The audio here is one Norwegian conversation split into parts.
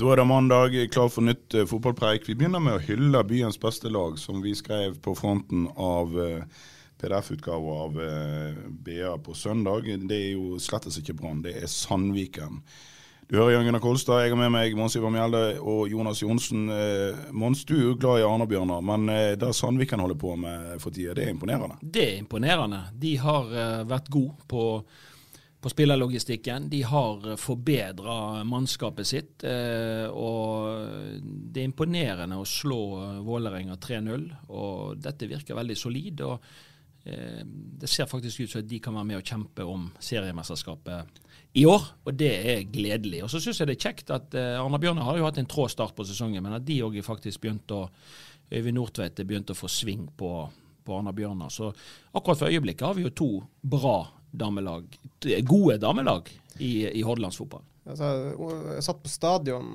Da er det mandag, klar for nytt eh, fotballpreik. Vi begynner med å hylle byens beste lag, som vi skrev på fronten av eh, PDF-utgave av eh, BA på søndag. Det er jo slettes ikke Brann, det er Sandviken. Du hører Jørgen Gunnar Kolstad, jeg har med meg Mons Ivar Mjelde og Jonas Johnsen. Mons, du er jo glad i Arna-Bjørnar, men det Sandviken holder på med for tida, det er imponerende. Det er imponerende. De har vært gode på, på spillerlogistikken. De har forbedra mannskapet sitt. eh, og det er imponerende å slå Vålerenga 3-0. Og dette virker veldig solid. og eh, Det ser faktisk ut som at de kan være med og kjempe om seriemesterskapet i år, og det er gledelig. Og så syns jeg det er kjekt at eh, Arna Bjørnar har jo hatt en trå start på sesongen, men at de òg faktisk begynte å Øyvind Nordtveit begynte å få sving på, på Arna Bjørnar. Så akkurat for øyeblikket har vi jo to bra damelag, gode damelag i, i Hordalandsfotball. Altså, jeg satt på stadion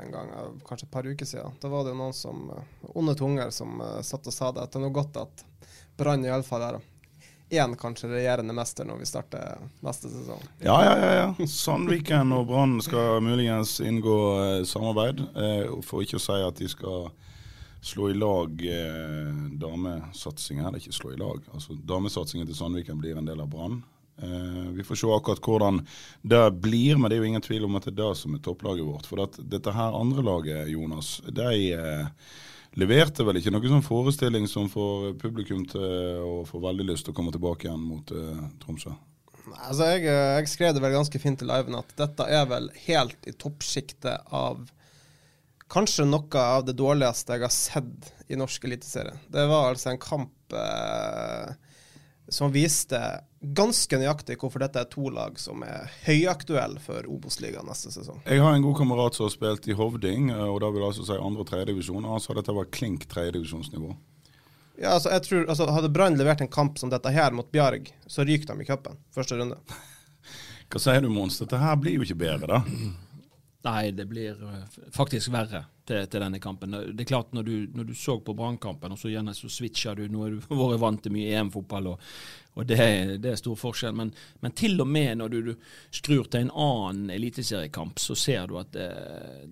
en gang, kanskje et par uker siden. Da var det jo noen som, onde tunger som uh, satt og sa det, at det er noe godt at Brann iallfall er én kanskje regjerende mester når vi starter neste sesong. Ja, ja, ja. ja. Sandviken og Brann skal muligens inngå eh, samarbeid. Eh, for ikke å si at de skal slå i lag eh, damesatsingen. Eller ikke slå i lag. altså Damesatsingen til Sandviken blir en del av Brann. Eh, vi får se akkurat hvordan det blir, men det er jo ingen tvil om at det er det som er topplaget vårt. For at dette her andre laget, Jonas, de eh, leverte vel ikke noen sånn forestilling som får publikum til å få veldig lyst til å komme tilbake igjen mot eh, Tromsø. Altså, jeg, jeg skrev det vel ganske fint i liven at dette er vel helt i toppsjiktet av kanskje noe av det dårligste jeg har sett i norsk eliteserie. Det var altså en kamp eh, som viste ganske nøyaktig hvorfor dette er to lag som er høyaktuelle for Obos-ligaen neste sesong. Jeg har en god kamerat som har spilt i Hovding, eh, og da vil altså si andre- og tredjedivisjon. Han sa dette var klink tredjedivisjonsnivå. Ja, altså, jeg tror, altså, Hadde Brann levert en kamp som dette her mot Bjarg, så ryker de i cupen første runde. Hva sier du, Mons? Dette her blir jo ikke bedre, da. Nei, det blir uh, faktisk verre til, til, denne kampen. Det er klart, Når du, når du så på Brannkampen, og så gjerne så switcher du Nå har du vært vant til mye EM-fotball, og, og det, det, er stor forskjell. Men, men, til og med når du, du skrur til en annen eliteseriekamp, så ser du at det,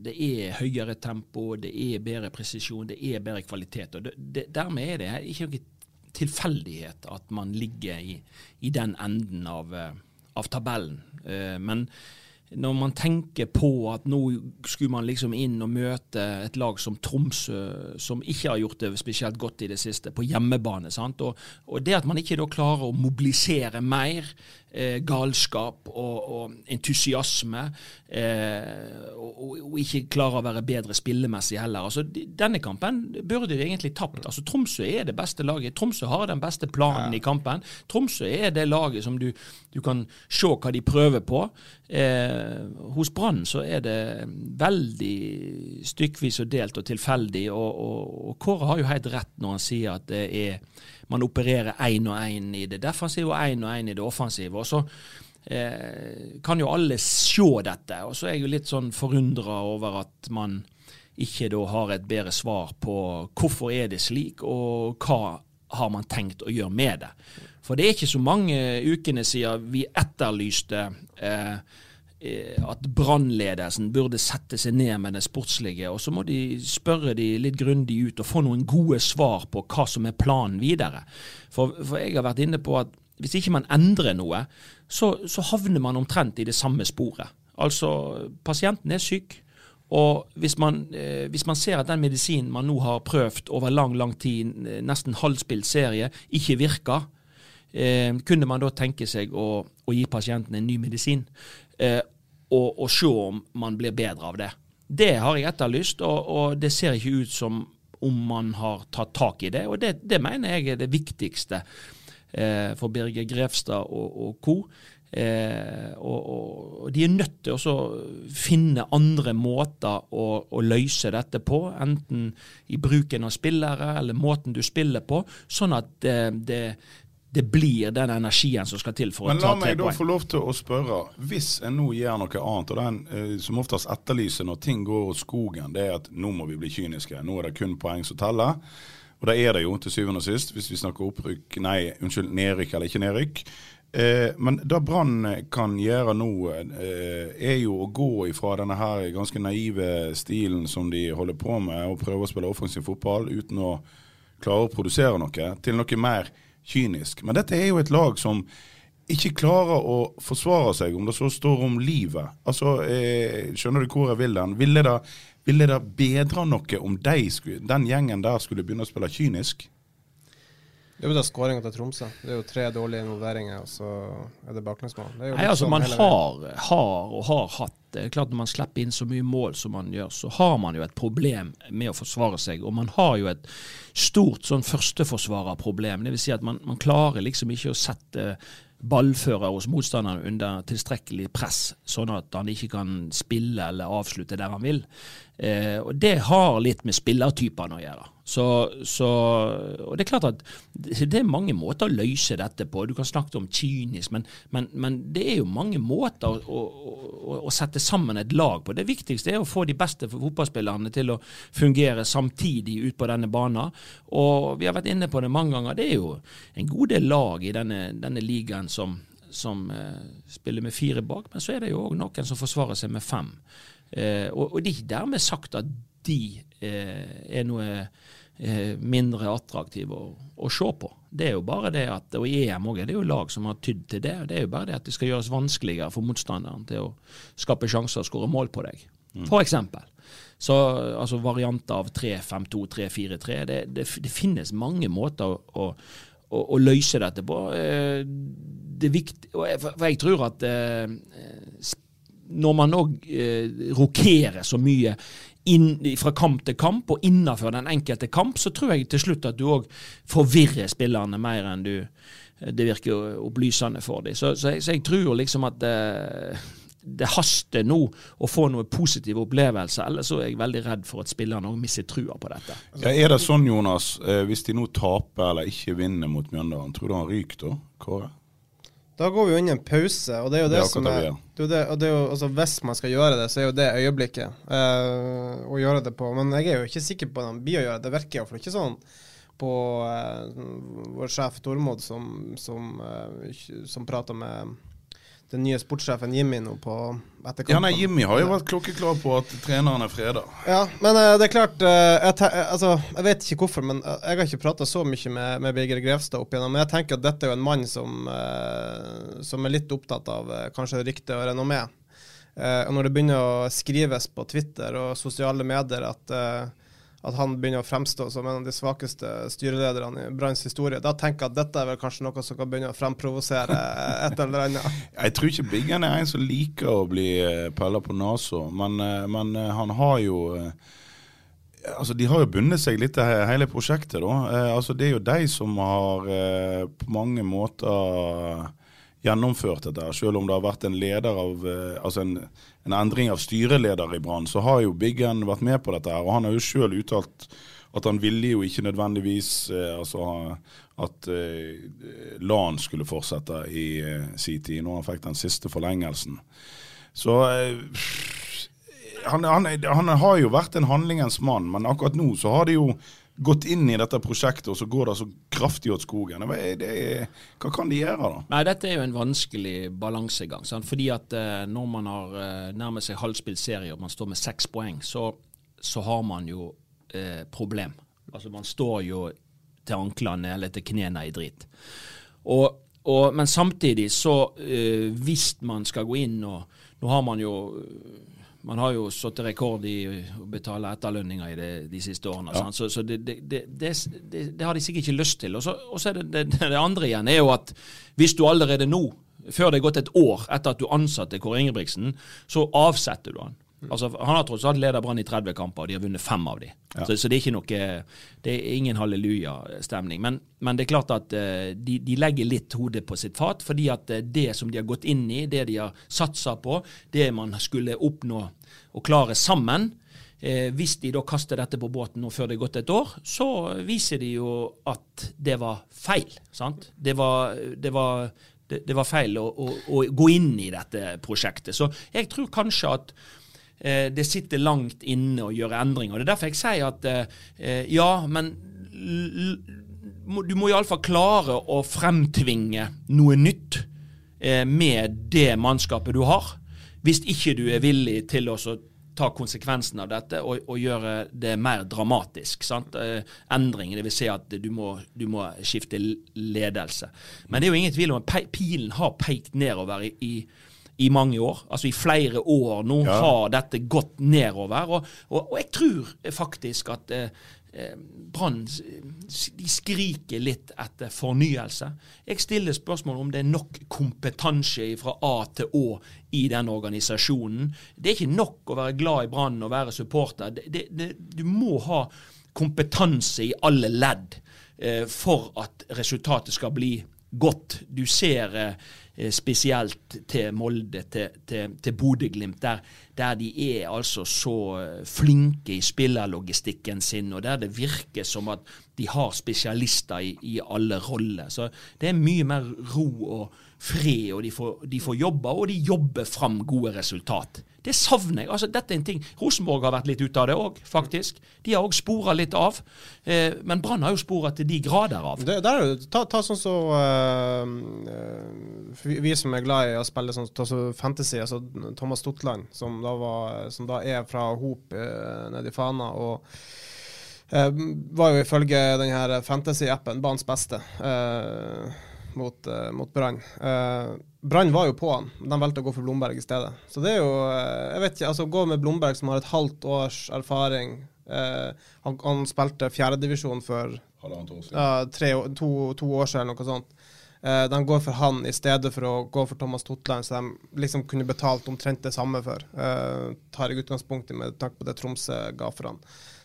det, er høyere tempo, det er bedre presisjon, det er bedre kvalitet. og det, Dermed er det ikke noe tilfeldighet at man ligger i, i den enden av, av tabellen. Men når man tenker på at nå skulle man liksom inn og møte et lag som Tromsø, som ikke har gjort det spesielt godt i det siste, på hjemmebane. sant? Og, og det at man ikke da klarer å mobilisere mer eh, galskap og, og entusiasme, eh, og, og, ikke klarer å være bedre spillemessig heller. Altså, Denne kampen burde de egentlig tapt. Altså, Tromsø er det beste laget. Tromsø har den beste planen ja. i kampen. Tromsø er det laget som du, du kan se hva de prøver på. Eh, hos Brann så er det veldig stykkvis og delt og tilfeldig, og, og, og Kåre har jo helt rett når han sier at det er man opererer én og én i det defensive og én og én i det offensive. og så eh, kan jo alle se dette. Og så er jeg jo litt sånn forundra over at man ikke da har et bedre svar på hvorfor er det slik, og hva har man tenkt å gjøre med det. For det er ikke så mange ukene siden vi etterlyste eh, at brannledelsen burde sette seg ned med det sportslige, og så må de spørre de litt grundig ut og få noen gode svar på hva som er planen videre. For, for jeg har vært inne på at hvis ikke man endrer noe, så, så havner man omtrent i det samme sporet. Altså, pasienten er syk. Og hvis man, eh, hvis man, ser at den medisinen man nå har prøvd over lang lang tid, nesten halvspilt serie, ikke virker, eh, kunne man da tenke seg å, å gi pasienten en ny medisin? Eh, og, og, se om man blir bedre av det. Det har jeg etterlyst, og, og, det ser ikke ut som om man har tatt tak i det. Og det, det mener jeg er det viktigste eh, for Birger Grevstad og, og co. Eh, og, og, de er nødt til å finne andre måter å, å, løse dette på, enten i bruken av spillere eller måten du spiller på, sånn at det, det det blir den energien som skal til for Men å ta tre poeng. Men la meg da få lov til å spørre. Hvis en nå gjør noe annet, og den eh, som oftest etterlyser når ting går åt skogen, det er at nå må vi bli kyniske. Nå er det kun poeng som teller. Og det er det jo til syvende og sist, hvis vi snakker opprykk, nei, unnskyld, nedrykk eller ikke nedrykk. Eh, men det Brann kan gjøre nå, eh, er jo å gå ifra denne her ganske naive stilen som de holder på med, og prøve å spille offensiv fotball uten å klare å produsere noe, til noe mer kynisk. Men dette er jo et lag som ikke klarer å forsvare seg, om det så står om livet. Altså, eh, Skjønner du hvor jeg vil den? Ville det, ville det bedre noe om de den gjengen der skulle begynne å spille kynisk? Det er jo da skåringa til Tromsø. Det er jo tre dårlige involveringer, og så er det baklengsmål. Nei, altså sånn Man har, har, og har hatt det er klart Når man slipper inn så mye mål som man gjør, så har man jo et problem med å forsvare seg. Og man har jo et stort sånn førsteforsvarerproblem. Dvs. Si at man, man klarer liksom ikke å sette ballfører hos motstanderen under tilstrekkelig press, sånn at han ikke kan spille eller avslutte der han vil. Eh, og Det har litt med spillertypene å gjøre. Så, så, og Det er klart at det er mange måter å løse dette på. Du kan snakke om kynisk, men, men, men det er jo mange måter å, å, å, sette sammen et lag på. Det viktigste er å få de beste fotballspillerne til å fungere samtidig ut på denne banen. Og Vi har vært inne på det mange ganger. Det er jo en god del lag i denne, denne ligaen som, som uh, spiller med fire bak, men så er det jo òg noen som forsvarer seg med fem. Eh, og, og det er ikke dermed sagt at de eh, er noe eh, mindre attraktive å, å, se på. Det er jo bare det at, og I EM også, det er jo lag som har tydd til det. Det er jo bare det at det skal gjøres vanskeligere for motstanderen til å skape sjanser og skåre mål på deg. Mm. For eksempel. Så altså Varianter av 3-5-2, 3-4-3. Det, det, det, finnes mange måter å, å, å løse dette på. Det er viktig, for jeg tror at når man òg eh, rokerer så mye inn, fra kamp til kamp og innenfor den enkelte kamp, så tror jeg til slutt at du òg forvirrer spillerne mer enn du det virker opplysende for dem. Så, så, jeg, så jeg, tror liksom at det, det, haster nå å få noen positive opplevelser, ellers så er jeg veldig redd for at spillerne òg mister trua på dette. Ja, er det sånn, Jonas, eh, hvis de nå taper eller ikke vinner mot Mjøndalen, tror du han ryker da, Kåre? Da går vi jo inn i en pause, og det er jo det, det er som er, det, det, det er jo, altså Hvis man skal gjøre det, så er jo det øyeblikket uh, å gjøre det på. Men jeg er jo ikke sikker på at de blir å gjøre det. Det virker iallfall ikke sånn på uh, vår sjef Tormod, som, som, uh, som prater med den nye sportssjefen Jimmy nå på etterkampen. Ja, nei, Jimmy har jo vært klokkeklar på at treneren er freda. Ja, men uh, det er klart uh, jeg, altså, jeg, vet ikke hvorfor, men uh, jeg har ikke prata så mye med, med Birger Grevstad opp igjennom. Men jeg tenker at dette er jo en mann som, som er litt opptatt av kanskje rykte og renommé. og når det begynner å skrives på Twitter og sosiale medier at at han begynner å fremstå som en av de svakeste styrelederne i Branns historie. Da tenker jeg at dette er vel kanskje noe som kan begynne å fremprovosere et eller annet. Jeg tror ikke Biggen er en som liker å bli eh, pella på nesa, men, eh, men, eh, han har jo Altså, De har jo bundet seg litt til hele prosjektet. da. Altså, Det er jo de som har på mange måter gjennomført dette. Selv om det har vært en av, altså en, en endring av styreleder i Brann, så har jo Biggen vært med på dette. her, og Han har jo sjøl uttalt at han ville jo ikke nødvendigvis eh, altså, at eh, LAN skulle fortsette i eh, sin tid, når han fikk den siste forlengelsen. Så eh, han, han, han, har jo vært en handlingens mann, men akkurat nå så har det jo gått inn i dette prosjektet, og så går det så kraftig åt skogen. Hva, det, hva kan de gjøre, da? Nei, Dette er jo en vanskelig balansegang. Sant? Fordi at eh, når man har eh, nærmet seg halvspilt serie og man står med seks poeng, så, så har man jo eh, problem. Altså Man står jo til anklene eller til knærne i dritt. Og, og, men samtidig så, eh, hvis man skal gå inn og Nå har man jo man har jo satt rekord i å betale etterlønninger i det, de siste årene. Ja. Så, så det, det, det, det, har de sikkert ikke lyst til. Og så er det, det, andre igjen er jo at hvis du allerede nå, før det er gått et år etter at du ansatte Kåre Ingebrigtsen, så avsetter du han. Altså, han har tross alt ledet Brann i 30 kamper, og de har vunnet fem av de. Ja. Så, så det er ikke noe Det er ingen halleluja-stemning. Men, men det er klart at uh, de, de legger litt hodet på sitt fat, fordi at eh, det som de har gått inn i, det de har satsa på, det man skulle oppnå og klare sammen eh, Hvis de da kaster dette på båten nå før det er gått et år, så viser de jo at det var feil. sant? Det var, det var det, det var feil å, å, å, gå inn i dette prosjektet. Så jeg tror kanskje at det sitter langt inne å gjøre endringer. Det er derfor jeg sier at eh, ja, men du må iallfall klare å fremtvinge noe nytt eh, med det mannskapet du har. Hvis ikke du er villig til å ta konsekvensen av dette og, og gjøre det mer dramatisk. Sant? Eh, endring, dvs. Si at du må, du må, skifte ledelse. Men det er jo ingen tvil om at pilen har pekt nedover i, i, i mange år. Altså I flere år nå ja. har dette gått nedover. Og, og, og jeg tror faktisk at eh, Eh, Brann de skriker litt etter fornyelse. Jeg stiller spørsmål om det er nok kompetanse fra A til Å i den organisasjonen. Det er ikke nok å være glad i Brann og være supporter. Det, det, det, du må ha kompetanse i alle ledd eh, for at resultatet skal bli godt. Du ser eh, spesielt til Molde, til, til, til Bodø-Glimt, der, der, de er altså så eh, flinke i spillerlogistikken sin, og der det virker som at de har spesialister i, i alle roller. Så det er mye mer ro og fred, og de får, de får jobbe, og de jobber fram gode resultat. Det savner jeg. altså dette er en ting, Rosenborg har vært litt ute av det òg, faktisk. De har òg spora litt av. Eh, men Brann har jo spora til de grader av. Det, der, ta, ta sånn så uh, vi, vi, som er glad i å spille sånn ta så fantasy, altså Thomas Stotland, som da, var, som da er fra Hop uh, nede Fana. og uh, var jo ifølge denne fantasy-appen banens beste. Uh, mot, uh, mot Brann. Uh, Brann var jo på han, de valgte å gå for Blomberg i stedet. Så det er jo uh, Jeg vet ikke, altså gå med Blomberg som har et halvt års erfaring. han, han spilte fjerdedivisjon for tre, to, to, år siden, eller noe sånt. de går for han i stedet for å gå for Thomas Totland, så de liksom kunne betalt omtrent det samme for. tar jeg utgangspunkt i med tanke på det Tromsø ga for han.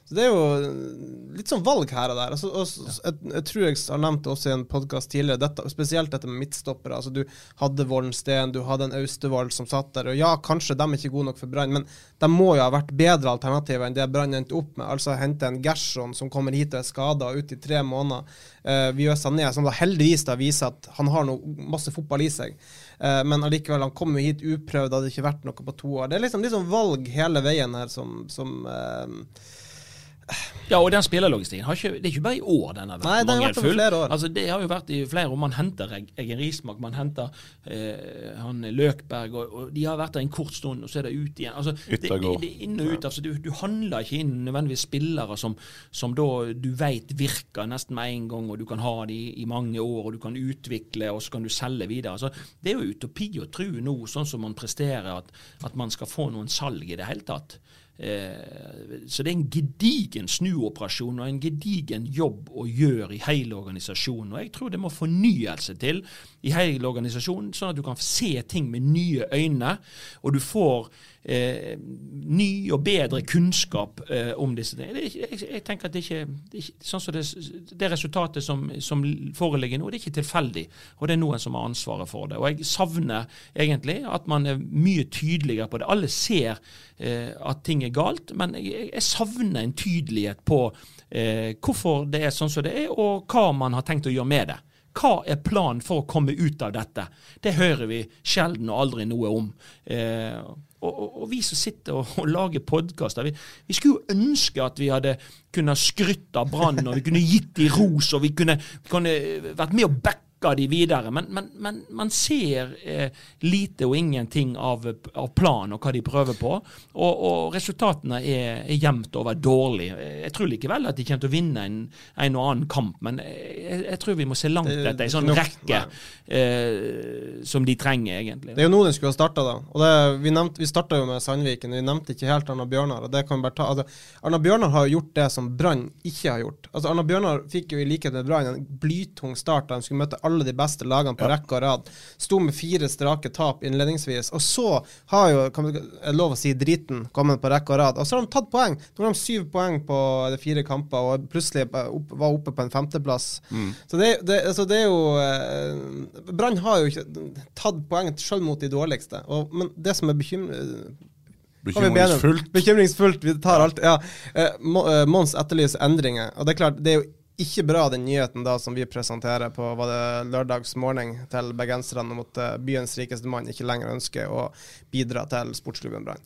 Så Det er jo litt sånn valg her og der. Altså, og, jeg, jeg, tror jeg har nevnt det også i en podkast tidligere, dette, spesielt dette med midtstoppere. Altså, du hadde Vollen du hadde en Austevoll som satt der. Og ja, kanskje de er ikke gode nok for Brann, men de må jo ha vært bedre alternativer enn det Brann endte opp med. Altså hente en Gerson som kommer hit og er skada ut i tre måneder. Uh, vi gjør ned, som da heldigvis da viser at han har noe, masse fotball i seg. Uh, men allikevel, han kom jo hit uprøvd, hadde ikke vært noe på to år. Det er liksom, liksom valg hele veien her som, som uh, ja, og den spillerlogistikken det er ikke bare i år den har vært Nei, den mangelfull. Har vært altså, det har jo vært i flere år. Man henter Eggen Rismark, man henter eh, han Løkberg, og, og, de har vært der en kort stund, og så er det ut igjen. Altså, det, det, det, er inn og ut. Altså, du, du handler ikke inn nødvendigvis spillere som, som da du vet virker nesten med en gang, og du kan ha de i mange år, og du kan utvikle, og så kan du selge videre. Altså, det er jo utopi å tro nå, sånn som man presterer, at, at man skal få noen salg i det hele tatt. Eh, så det er en gedigen snuoperasjon og en gedigen jobb å gjøre i hele organisasjonen. Og jeg tror det må fornyelse til i hele organisasjonen, sånn at du kan se ting med nye øyne. Og du får eh, ny og bedre kunnskap eh, om disse tingene. Jeg, jeg, tenker at det ikke, det ikke sånn som det, det resultatet som, som, foreligger nå, det er ikke tilfeldig. Og det er noen som har ansvaret for det. Og jeg savner egentlig at man er mye tydeligere på det. Alle ser eh, at ting er galt, men jeg, jeg savner en tydelighet på eh, hvorfor det er sånn som det er, og hva man har tenkt å gjøre med det. Hva er planen for å komme ut av dette? Det hører vi sjelden og aldri noe om. Eh, og, og, og, vi som sitter og, og lager podkaster, vi, vi, skulle jo ønske at vi hadde kunnet skrytt av Brann, og vi kunne gitt dem ros, og vi kunne, kunne vært med og backa de videre. Men, men, men man ser eh, lite og ingenting av, av planen og hva de prøver på. Og, resultatene er, er jevnt over dårlige. Jeg tror likevel at de kommer til å vinne en, en og annen kamp, men jeg, jeg, tror vi må se langt etter en sånn rekke eh, som de trenger, egentlig. Det er jo nå den skulle ha starta, da. Og det, vi nevnte, vi starta jo med Sandviken, vi nevnte ikke helt Arna Bjørnar. og det kan vi bare ta. Altså, Arna Bjørnar har jo gjort det som Brann ikke har gjort. Altså, Arna Bjørnar fikk jo i likhet med Brann en blytung start da de skulle møte alle de beste lagene på rekke og rad. Sto med fire strake tap innledningsvis. Og så har jo, kan vi, er lov å si, driten kommet på rekke og rad. Og så har de tatt poeng. Nå har de syv poeng på de fire kamper, og plutselig opp, var oppe på en femteplass. Mm. Så det, det, altså det er jo eh, Brann har jo ikke tatt poeng selv mot de dårligste. Og, men det som er Bekymringsfullt. Bekymringsfullt. Vi tar alt. Ja. Eh, eh, Mons etterlyser endringer. Og det er klart, det er jo ikke bra den nyheten da som vi presenterer på var det lørdags morgen til bergenserne om at byens rikeste mann ikke lenger ønsker å bidra til sportsklubben Brann.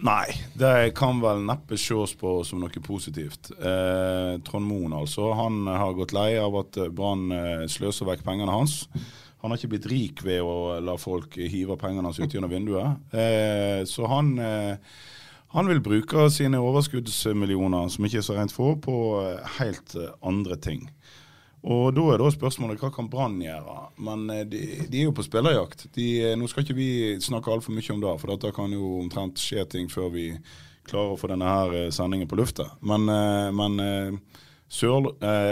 Nei, det kan vel neppe ses på som noe positivt. Eh, Trond Moen altså, han har gått lei av at Brann eh, sløser vekk pengene hans. Han har ikke blitt rik ved å la folk hive pengene hans ut gjennom vinduet. Eh, så han, eh, han vil bruke sine overskuddsmillioner, som ikke er så rent få, på eh, helt eh, andre ting. Og da er da spørsmålet hva kan Brann gjøre? Men eh, de, de er jo på spillerjakt. De, eh, nå skal ikke vi snakke altfor mye om det, for dette kan jo omtrent skje ting før vi klarer å få denne her eh, sendingen på lufta. Men, men Sør,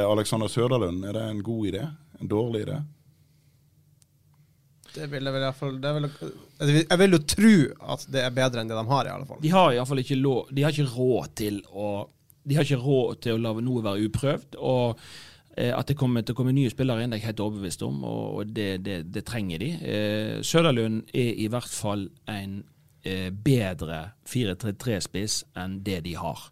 Alexander Søderlund, er det en god idé? En dårlig idé? Det vil jeg vel i hvert fall det vil, jeg vil- Jeg vil jo tro at det er bedre enn det de har, i alle fall. De har iallfall ikke lov De har ikke råd til å De har ikke råd til å la noe være uprøvd. Og at det kommer til å komme nye spillere inn, det er jeg helt overbevist om, og, det, det, det trenger de. Eh, Søderlund er i hvert fall en eh, bedre 4-3-3-spiss enn det de har.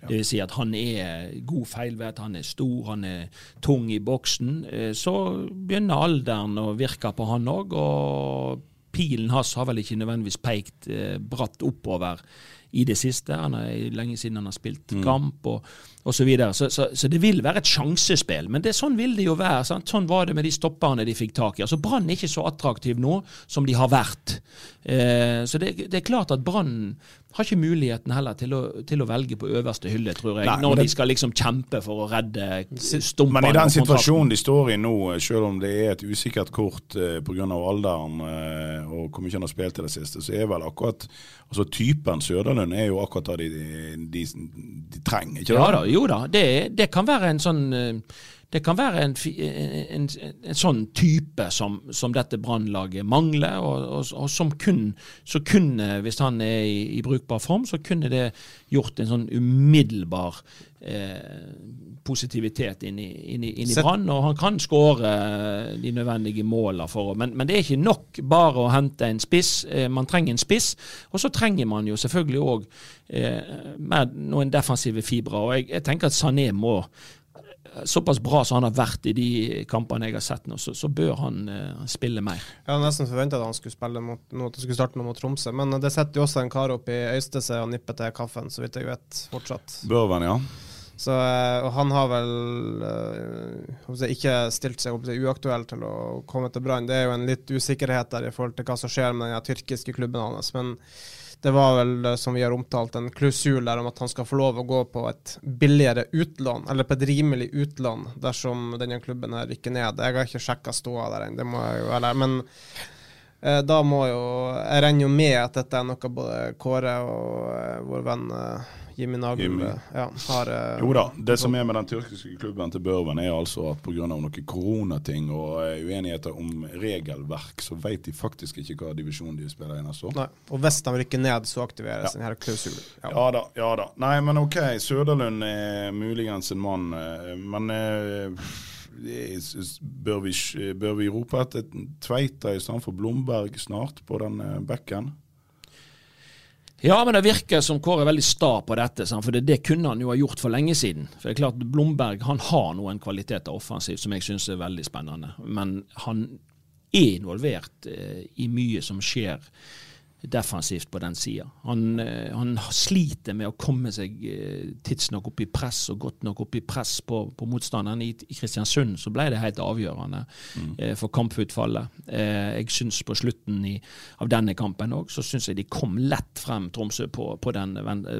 Det vil si at han er god feilvett, han er stor, han er tung i boksen. Eh, Så begynner alderen å virke på han òg, og pilen hans har vel ikke nødvendigvis pekt eh, bratt oppover i det siste. Han er lenge siden han har spilt kamp og, osv. så videre. Så, så, så det vil være et sjansespill. Men det, sånn vil det jo være. Sant? Sånn var det med de stopperne de fikk tak i. Altså Brann er ikke så attraktiv nå som de har vært. Eh, så det, det er klart at Brann har ikke muligheten heller til å, til å velge på øverste hylle, tror jeg, Nei, når det- de skal liksom kjempe for å redde stumpene. Men i den situasjonen de står i nå, selv om det er et usikkert kort eh, pga. alderen eh, og hvor mye han har spilt i det siste, så er vel akkurat altså Typen Søderlund er jo akkurat det de, de, de trenger, ikke Ja det? da, jo da. Det, det kan være en sånn eh, det kan være en, en, en, sånn type som, som dette brannlaget mangler, og, og, og som kun, så kunne, hvis han er i, i brukbar form, så kunne det gjort en sånn umiddelbar eh, positivitet inn i, inn i, inn i Brann. Og han kan skåre de nødvendige målene for men, men det er ikke nok bare å hente en spiss. Eh, man trenger en spiss. Og så trenger man jo selvfølgelig òg eh, mer noen defensive fibre. Og jeg, jeg tenker at Sané må Såpass bra som han har vært i de kampene jeg har sett nå, så, så bør han uh, spille mer. Jeg hadde nesten forventa at han skulle spille mot, nå, at han skulle starte noe mot Tromsø, men det sitter jo også en kar opp i Øystese og nipper til kaffen, så vidt jeg vet, fortsatt. Børven, ja. Så, eh, og han har vel øh, ikke stilt seg opp til uaktuell til å komme til Brann. Det er jo en litt usikkerhet der i forhold til hva som skjer med den tyrkiske klubben hans. Men det var vel, som vi har omtalt, en klausul der om at han skal få lov å gå på et billigere utlån, eller på et rimelig utlån, dersom denne klubben her rykker ned. Jeg har ikke sjekka ståa der ennå, det må jeg jo være Men eh, da må jo Jeg regner jo med at dette er noe både Kåre og eh, vår venn eh, Jimmy Nagel Jimmy. eh, ja, har eh, Jo da, det som er med den tyrkiske klubben til Børven, er altså at pga. noen koronating og eh, uenigheter om regelverk, så vet de faktisk ikke hva divisjon de spiller i neste år. Nei. Og hvis de rykker ned, så aktiveres Ja. denne klausulen. Ja. Ja da, ja da. Nei, men OK, Søderlund er muligens en mann, eh, men eh, bør vi, bør vi rope etter Tveita i stedet for Blomberg snart på den bekken? Ja, men det virker som Kåre er veldig sta på dette, for det, det kunne han jo ha gjort for lenge siden. For det er klart, Blomberg han har noen kvaliteter offensivt som jeg syns er veldig spennende. Men han er involvert eh, i mye som skjer defensivt på den sida. Han, eh, han sliter med å komme seg eh, tidsnok opp i press og godt nok opp i press på, på motstanderen. I, I Kristiansund så ble det helt avgjørende eh, for kamputfallet. Eh, jeg syns på slutten i, av denne kampen òg, så syns jeg de kom lett frem Tromsø på, på den,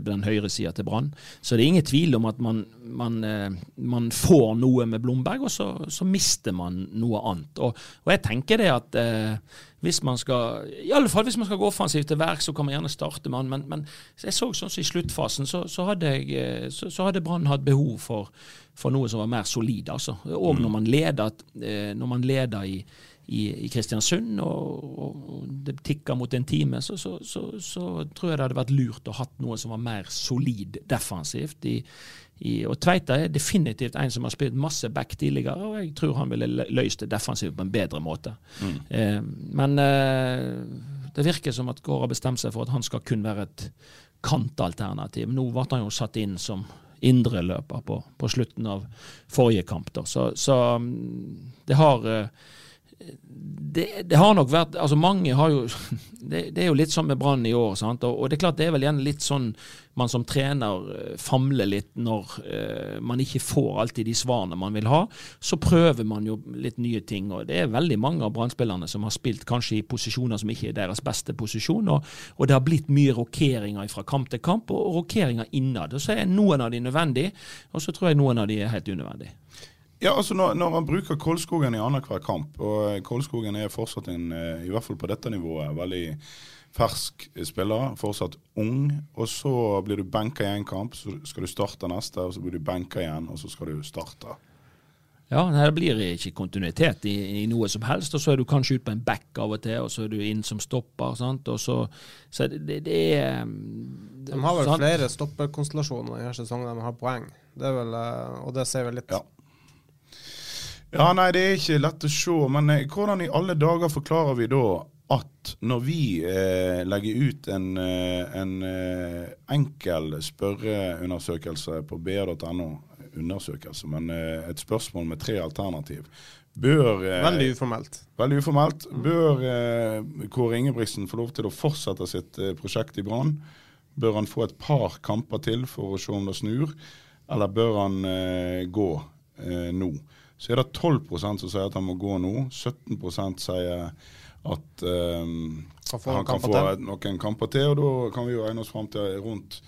den høyre sida til Brann. Så det er ingen tvil om at man, man, eh, man får noe med Blomberg, og så, så mister man noe annet. Og, og jeg tenker det at hvis man skal i alle fall hvis man skal gå offensivt til verk, så kan man gjerne starte med han. Men, men jeg så sånn som i sluttfasen, så, så hadde, jeg, så, så hadde Brann hatt behov for, for, noe som var mer solid. altså. Og mm. når man leder, når man leder i i, i Kristiansund, og, og, det tikker mot en time, så, så, så, så, tror jeg det hadde vært lurt å hatt noe som var mer solid defensivt. I, i, og Tveita er definitivt en som har spilt masse back tidligere, og jeg tror han ville løst det defensivt på en bedre måte. Mm. Eh, men eh, det virker som at Gård har bestemt seg for at han skal kun være et kantalternativ. Nå ble han jo satt inn som indreløper på, på slutten av forrige kamp. Da. Så, så mm, det har eh, det, det, har nok vært altså Mange har jo Det, det er jo litt sånn med Brann i år. Og, og, det er klart det er vel gjerne litt sånn man som trener eh, famler litt når eh, man ikke får alltid de svarene man vil ha. Så prøver man jo litt nye ting. og Det er veldig mange av brann som har spilt kanskje i posisjoner som ikke er deres beste posisjon. Og, og det har blitt mye rokeringer fra kamp til kamp, og rokeringer innad. Og så er noen av de nødvendige, og så tror jeg noen av de er helt unødvendige. Ja, altså når, når han bruker Kolskogen i annenhver kamp, og eh, Kolskogen er fortsatt en, eh, i hvert fall på dette nivået, veldig fersk spiller, fortsatt ung, og så blir du benka i en kamp, så skal du starte neste, og så blir du benka igjen, og så skal du starte. Ja, det blir ikke kontinuitet i, i, noe som helst. og Så er du kanskje ute på en back av og til, og så er du inn som stopper. sant, og så, så det, det, er De har vel sant? flere stopperkonstellasjoner i denne sesongen de har poeng, det er vel, eh, og det ser vi litt. Ja. Ja, nei, det er ikke lett å se. Men eh, hvordan i alle dager forklarer vi da at når vi eh, legger ut en, eh, en eh, enkel spørreundersøkelse på br.no, undersøkelse, men eh, et spørsmål med tre alternativ Bør, veldig uformelt. Veldig uformelt. Bør Kåre Ingebrigtsen få lov til å fortsette sitt prosjekt i Brann? Bør han få et par kamper til for å se om det snur, eller bør han gå nå? Så er det 12 som sier at han må gå nå. 17 sier at um, han kan få til. noen kamper til, og da kan vi jo regne oss fram til rundt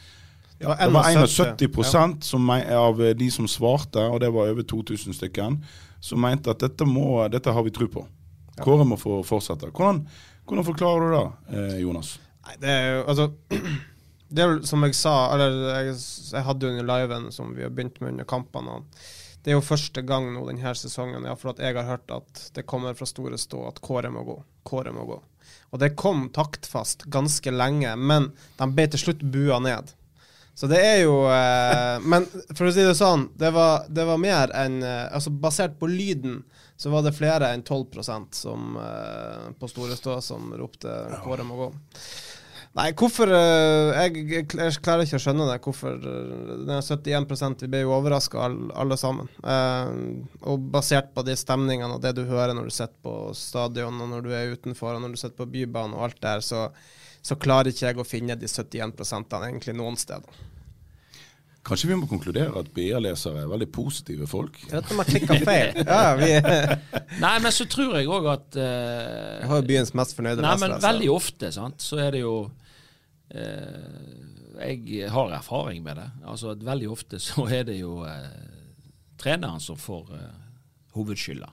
ja, Det var 71 som, av de som svarte, og det var over 2000 stykker, som mente at dette, må, dette har vi tro på. Kåre må få fortsette. Hvordan, hvordan forklarer du det, eh, Jonas? Nei, det er jo, altså det er vel som jeg sa, eller jeg, jeg hadde jo under liven som vi har begynt med under kampene. det er jo første gang nå denne sesongen ja, for at jeg har hørt at det kommer fra store stå at Kåre må gå. Kåre må gå. Og det kom taktfast ganske lenge, men de ble til slutt bua ned. Så det er jo eh, Men for å si det sånn, det var, det var mer enn eh, Altså basert på lyden, så var det flere enn 12% som eh, på Store Stå som ropte 'Kåre må gå'. Nei, hvorfor eh, jeg, jeg, klarer ikke å skjønne det. Hvorfor det er 71% Vi ble jo overraska alle, sammen. Eh, og basert på de stemningene og det du hører når du sitter på stadion, og når du er utenfor, og når du sitter på Bybanen og alt der, så, så klarer ikke jeg å finne de 71 egentlig noen steder. Kanskje vi må konkludere at BA-lesere er veldig positive folk? Jeg vet at jeg klikka feil. Ja, vi nei, men så tror jeg òg at uh, Jeg har jo byens mest fornøyde lesere. Nei, men veldig ofte sant, så er det jo uh, Jeg har erfaring med det. Altså at Veldig ofte så er det jo uh, treneren som får hovedskylda.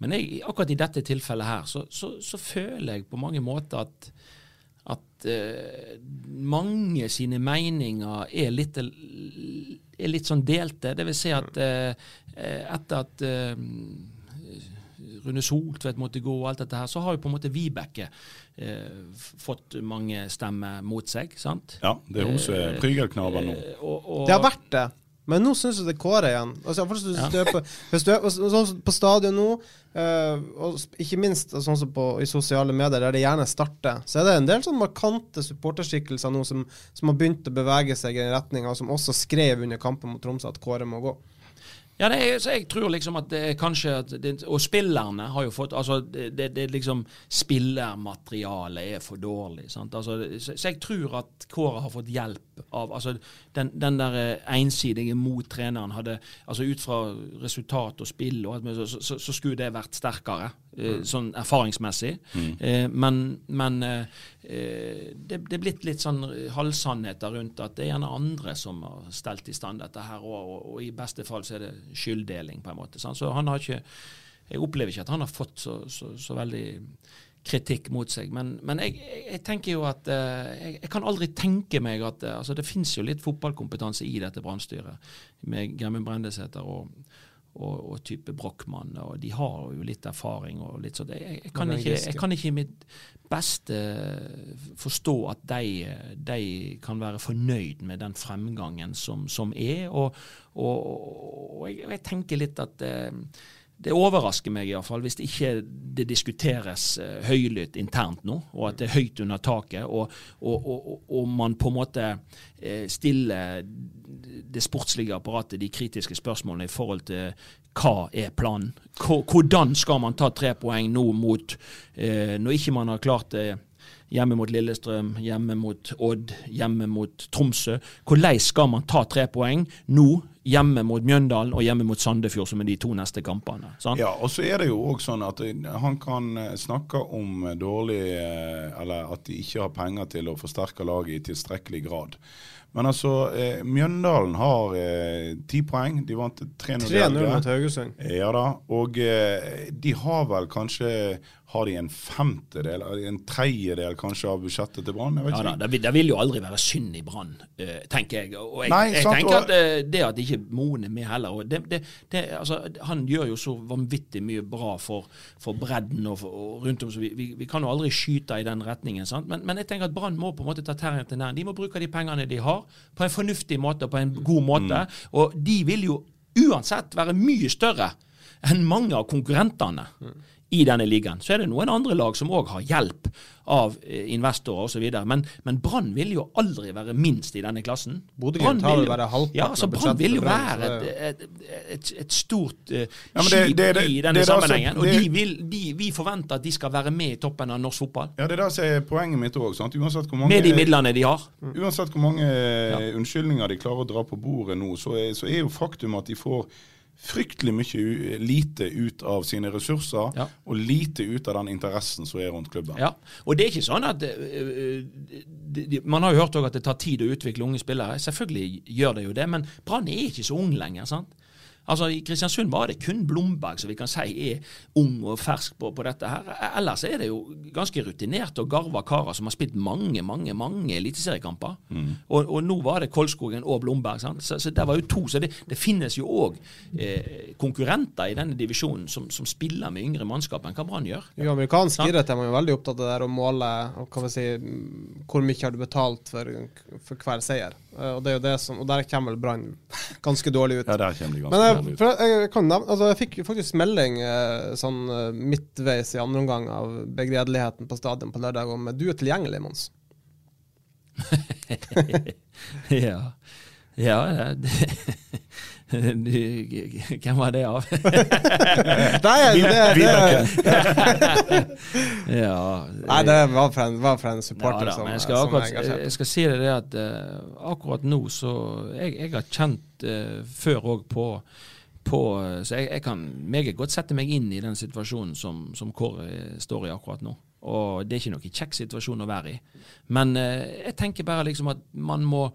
Men jeg, akkurat i dette tilfellet her, så, så, så føler jeg på mange måter at at uh, mange sine meninger er litt, er litt sånn delte. Det vil si at uh, etter at uh, Rune Soltvedt måtte gå og alt dette her, så har jo på en måte Vibeke fått mange stemmer mot seg. sant? Ja, det er hun som er prygelknaven nå. Og, og, det har vært det. Men nå syns jeg det er Kåre igjen. Altså, ja. på, er sånn på stadion nå, uh, og ikke minst sånn som på, i sosiale medier, der det gjerne starter, så er det en del sånn markante supporterskikkelser nå som, som, har begynt å bevege seg i en retning, og som også skrev under kampen mot Tromsø at Kåre må gå. Ja, er, så jeg tror liksom at det er kanskje at det, Og spillerne har jo fått Altså, det, det, det liksom Spillermaterialet er for dårlig. Sant? Altså, så, så, jeg tror at Kåre har fått hjelp av Altså, den, den der eh, ensidige mot treneren hadde Altså, ut fra resultat og spill og alt, så, så, så skulle det vært sterkere. Eh, mm. Sånn erfaringsmessig. Mm. Eh, men, men Eh, det, det er blitt litt sånn halvsannheter rundt at det er gjerne andre som har stelt i stand dette her, òg, og, og i beste fall så er det skylddeling, på en måte. Sant? Så han har ikke Jeg opplever ikke at han har fått så, så, så veldig kritikk mot seg. Men, men jeg, jeg, tenker jo at uh, jeg, jeg, kan aldri tenke meg at uh, altså Det finnes jo litt fotballkompetanse i dette brannstyret, med Gremmen Brendesæter og, og, og, type Brochmann. og De har jo litt erfaring. og litt sånn. Jeg, jeg, kan ikke, jeg kan ikke i mitt beste forstå at de, de, kan være fornøyd med den fremgangen som, som er. Og, og, jeg, tenker litt at uh, det overrasker meg iallfall hvis det ikke det diskuteres uh, høylytt internt nå, og at det er høyt under taket, og, og, og, og man på en måte uh, stiller det sportslige apparatet de kritiske spørsmålene i forhold til hva er planen? Hvordan skal man ta tre poeng nå mot uh, Når ikke man har klart det hjemme mot Lillestrøm, hjemme mot Odd, hjemme mot Tromsø. Hvordan skal man ta tre poeng nå hjemme mot Mjøndalen og hjemme mot Sandefjord, som er de to neste kampene. Sant? Ja, og så er det jo òg sånn at han kan eh, snakke om dårlig eh, Eller at de ikke har penger til å forsterke laget i tilstrekkelig grad. Men altså, eh, Mjøndalen har eh, ti poeng. De vant 3-0 mot Haugesund. Ja da. Og eh, de har vel kanskje har de en femtedel, en tredjedel kanskje av budsjettet til Brann? Ja da, det vil, det vil, jo aldri være synd i Brann, uh, tenker jeg. Og jeg, Nei, jeg tenker at uh, det at ikke Moen er med heller det, det, det, altså, Han gjør jo så vanvittig mye bra for, for bredden og, for, og rundt om, så vi, vi, vi, kan jo aldri skyte i den retningen. Men, men, jeg tenker at Brann må på en måte ta terrenget til nær. De må bruke de pengene de har, på en fornuftig måte og på en god måte. Mm. Og de vil jo uansett være mye større enn mange av konkurrentene. Mm i denne ligaen. Så er det noen andre lag som òg har hjelp av eh, investorer osv. Men, men Brann vil jo aldri være minst i denne klassen. Bare halvparten ja, altså vil jo være et, et, et, stort uh, ja, skip i denne sammenhengen. Altså, og de vil, de, vi forventer at de skal være med i toppen av norsk fotball. Ja, Det er det som er poenget mitt òg. Med de midlene de har. Uansett hvor mange ja. unnskyldninger de klarer å dra på bordet nå, så er, så er jo faktum at de får fryktelig mye lite ut av sine ressurser, ja. og lite ut av den interessen som er rundt klubben. Ja, og det er ikke sånn at uh, de, de, Man har jo hørt at det tar tid å utvikle unge spillere. Selvfølgelig gjør det jo det, men Brann er ikke så ung lenger. sant? Altså I Kristiansund var det kun Blomberg som vi kan si er ung og fersk på, på dette. her. Ellers er det jo ganske rutinerte og garva karer som har spilt mange mange, mange eliteseriekamper. Mm. Og, og, nå var det Kolskogen og Blomberg. Sant? Så, så det var jo to. Så det, det finnes jo òg eh, konkurrenter i denne divisjonen som, som, spiller med yngre mannskap enn hva Brann gjør. I amerikansk idrett er man jo veldig opptatt av det der å måle og kan vi si, hvor mye har du betalt for, for hver seier. Eh, og, det er jo det som, og der kommer vel Brann ganske dårlig ut. Ja, der kommer de ganske Men, dårlig ut. Jeg, jeg, kan, altså, jeg fikk faktisk melding eh, sånn eh, midtveis i andre omgang av begredeligheten på stadion på lørdag om du er tilgjengelig, Mons. ja. Ja, det, hvem var det av? Nei, det, det, ja, Nei, det var fra en, var fra en supporter ja, da, som, jeg skal, akkurat, jeg skal si det at uh, akkurat nå så Jeg, jeg har kjent uh, før òg på, på Så jeg, jeg, kan meget godt sette meg inn i den situasjonen som, som Kåre står i akkurat nå. Og det er ikke noen kjekk situasjon å være i. Men uh, jeg tenker bare liksom at man må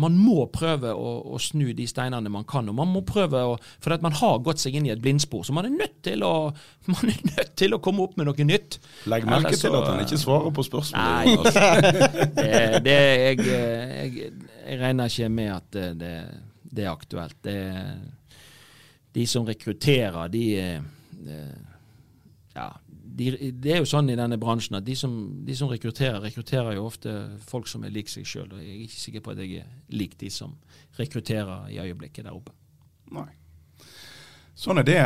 man må prøve å, å, snu de steinene man kan. og man må prøve å, For man har gått seg inn i et blindspor, så man er nødt til å, man er nødt til å komme opp med noe nytt. Legg merke Ellers, til at han ikke svarer på spørsmålet. Nei, altså, det, det, jeg, jeg, jeg, regner ikke med at det, det er aktuelt. Det, de som rekrutterer, de, de ja, de, det er jo sånn i denne bransjen at de som, de som, rekrutterer, rekrutterer jo ofte folk som er lik seg sjøl. Jeg er ikke sikker på at jeg er lik de som rekrutterer i øyeblikket der oppe. Nei. Sånn er det.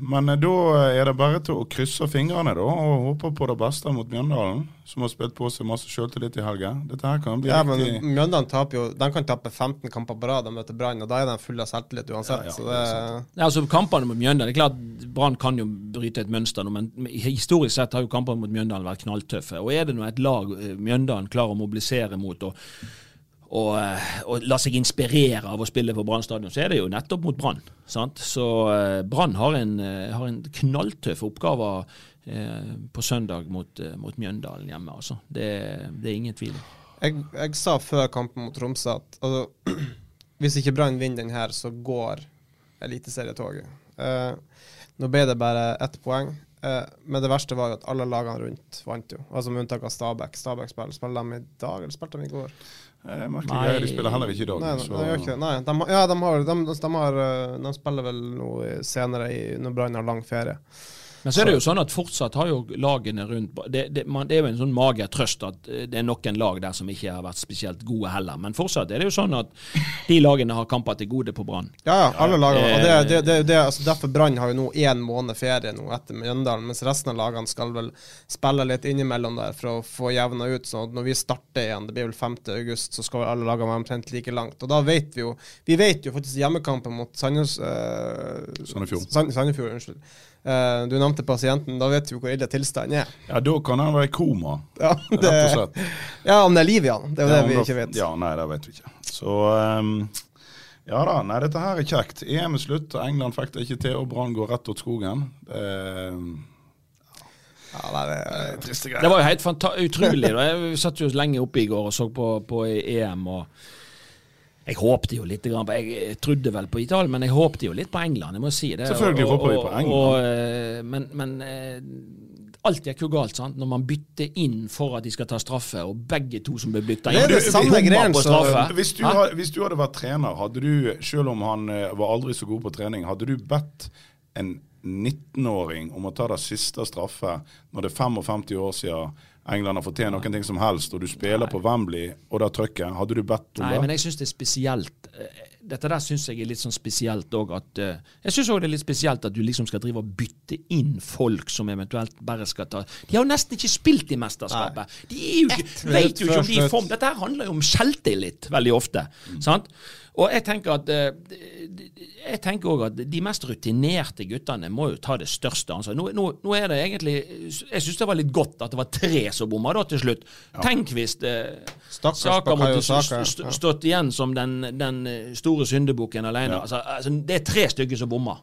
Men eh, da er det bare til å krysse fingrene da, og håpe på det beste mot Mjøndalen, som har spilt på seg masse sjøltillit i helga. Dette her kan bli ja, men Mjøndalen taper jo, de kan tape 15 kamper på rad og møte Brann, og da er de fulle av selvtillit uansett. Ja, ja, så det, ja, altså Kampene mot Mjøndalen det er klart Brann kan jo bryte et mønster, men historisk sett har jo kampene mot Mjøndalen vært knalltøffe. Og er det nå et lag eh, Mjøndalen klarer å mobilisere mot og og, eh, og, la seg inspirere av å spille på Brann stadion, så er det jo nettopp mot Brann. Så uh, Brann har, uh, har, en knalltøff oppgave uh, på søndag mot, mot Mjøndalen hjemme. Altså. Det, det, er ingen tvil. Jeg, jeg sa før kampen mot Tromsø at altså, hvis ikke Brann vinner den her, så går eliteserietoget. nå ble det bare ett poeng. Eh, men det verste var jo at alle lagene rundt vant jo. Altså Med unntak av Stabæk. Stabæk spiller, spiller de i dag, eller spilte de i går? Eh, greie, de spiller heller ikke i dag. Nei, så- de gjør ikke det. Nei, de, ja, de, har, de, de, har, eh, de spiller vel noe senere i, når Brann har lang ferie. Men så er det jo sånn at fortsatt har jo lagene rundt Det, det, man, det er jo en sånn mager trøst at eh, det er noen lag der som ikke har vært spesielt gode heller. Men fortsatt er det jo sånn at de lagene har kamper til gode på Brann. Ja, ja, alle lagene. Og det, Eh, det, det, det, altså derfor Brann har jo nå én måned ferie nå etter Mjøndalen, mens resten av lagene skal vel spille litt innimellom der for å få jevna ut. sånn at når vi starter igjen, det blir vel 5. august, så skal vel alle lagene være omtrent like langt. Og da vet vi jo Vi vet jo faktisk hjemmekampen mot Sandnes eh, Sandefjord. Sandefjord, unnskyld. Eh, du nevnte pasienten, da vet du hvor ille tilstanden er. Ja, da kan han være i koma, Ja, rett og slett. ja om det er liv i han. Det er jo Ja, det vi da, ikke vet. Ja, nei, det vet vi ikke. Så um, ja da, nei, dette her er kjekt. EM er slutt, England fikk det ikke til, og Brann går rett åt skogen. Ehm, Ja, nei, det, det er triste Det var jo helt utrolig. Da. Jeg satt jo lenge oppe i går og så på, på EM. og jeg håpte jo litt, på, jeg trodde vel på Italia, men jeg håpte jo litt på England. jeg må si det. Selvfølgelig håper vi på England. Og, eh, men, men eh, alt gikk jo galt sant? når man bytter inn for at de skal ta straffe, og begge to som ble bytta Det inn, er det samme bommer greien på straffe. Hvis hvis du hadde vært trener, hadde du, selv om han eh, var aldri så god på trening, hadde du bedt en 19-åring om å ta det siste straffe når det er 55 år siden England har fått til noen ting som helst, og du spiller på Wembley og det trøkket, hadde du bedt om Nei, det? men jeg syns det er spesielt. Dette der syns jeg er litt sånn spesielt òg eh, Jeg syns òg det er litt spesielt at du liksom skal drive og bytte inn folk som eventuelt bare skal ta De har jo nesten ikke spilt i mesterskapet. De er jo ikke, vet jo ikke om de er i form. Dette her handler jo om selvtillit veldig ofte. Sant? Og jeg tenker at eh, Jeg tenker også at de mest rutinerte guttene må jo ta det største ansvaret. Nå, nå, nå er det egentlig Jeg syns det var litt godt at det var tre som bomma da til slutt. Tenk hvis eh, Saka måtte ja. stått igjen som den, den eh, store syndebukken alene. Ja. Altså, altså, det er tre stykker som bommer.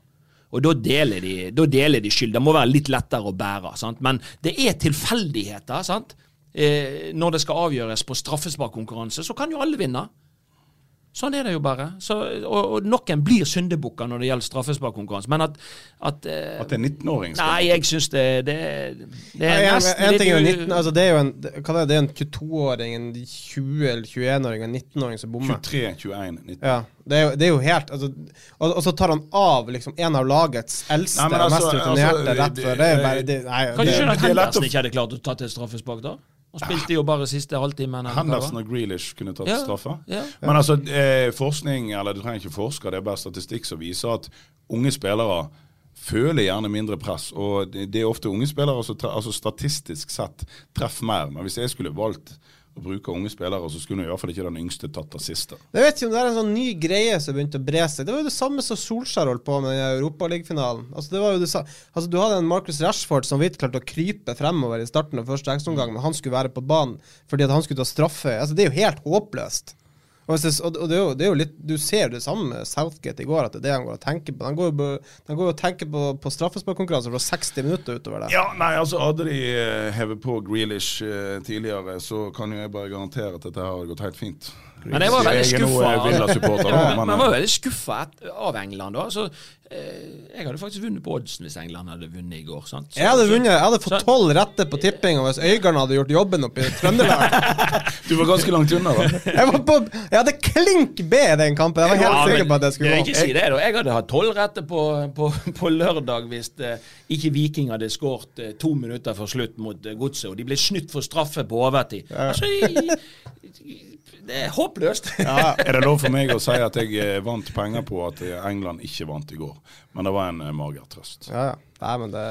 Og da deler de, da deler de skyld. Det må være litt lettere å bære. Sant? Men det er tilfeldigheter. Sant? Eh, når det skal avgjøres på straffesparkkonkurranse, så kan jo alle vinne. Sånn er det jo bare. Så, og, og noen blir syndebukker når det gjelder straffesparkkonkurranse. Men at, at, uh, At det er 19-åring Nei, jeg syns det, det, det er ja, en, nesten en litt ting er jo 19, altså det er jo en, hva det, det er en 22-åring, en 20- eller 21-åring, en 19-åring som bommer. 23, 21, 19. Ja, det er, jo, det er jo helt altså, og, og så tar han av liksom en av lagets eldste og altså, mest rutinerte altså, rett før. Det er jo bare det, nei, Kan du skjønne at er Henderson ikke hadde klart å ta til straffespark da? Han spilte jo bare siste halvtimen. var. Henderson og Grealish kunne tatt Ja, straffe. ja. Men altså, eh, forskning, eller du trenger ikke forske, det er bare statistikk som viser at unge spillere føler gjerne mindre press. Og det, det er ofte unge spillere som altså statistisk sett treffer mer. Men hvis jeg skulle valgt å bruke unge spillere, så skulle i hvert fall ikke den yngste tatt av siste. Jeg vet ikke om det er en sånn ny greie som begynte å bre seg. Det var jo det samme som Solskjær holdt på med i Europaligafinalen. Altså, det var jo det altså, du hadde en Marcus Rashford som vidt klarte å krype fremover i starten av første ekstraomgang, men han skulle være på banen fordi at han skulle ta straffe. Altså, det er jo helt håpløst. Og, hvis det, og det, er jo, det er jo litt Du ser det samme med Southgate i går, at det er det han går og tenker på. Han går går og tenker på, på straffesparkkonkurranser fra 60 minutter utover det. Ja, nei, altså Hadde de eh, hevet på Grealish eh, tidligere, så kan jo jeg bare garantere at dette har gått helt fint. Men jeg var veldig skuffa. ja, var eh, av England. da Så, jeg hadde faktisk vunnet på oddsen hvis England hadde vunnet i går. Sant? Så, Jeg hadde vunnet, jeg hadde fått tolv rette på tippinga hvis Øygarden hadde gjort jobben oppe i Trøndelag. du var ganske langt unna, da. Jeg, var på, jeg hadde klink B i den kampen. Jeg var helt Ja, sikker på at det skulle gå. Ikke si det, da. Jeg hadde hatt tolv rette på, på, på lørdag hvis det, ikke Viking hadde skåret eh, to minutter før slutt mot eh, Godset, og de ble snytt for straffe på overtid. Altså, i- det er håpløst. Er det lov for meg å si at jeg eh, vant penger på at eh, England ikke vant i går? Men det var en eh, mager trøst. Ja, ja. Nei, men det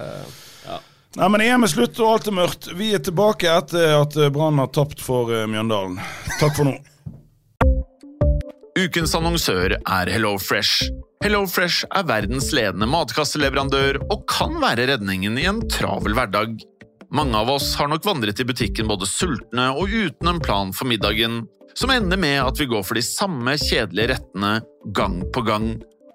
Nei, men EM er slutt, og alt er mørkt. Vi er tilbake etter at eh, Brann har tapt for eh, Mjøndalen. Takk for nå. Ukens annonsør er HelloFresh. HelloFresh er verdens ledende matkasseleverandør og kan være redningen i en travel hverdag. Mange av oss har nok vandret i butikken både sultne og uten en plan for middagen, som ender med at vi går for de samme kjedelige rettene gang på gang.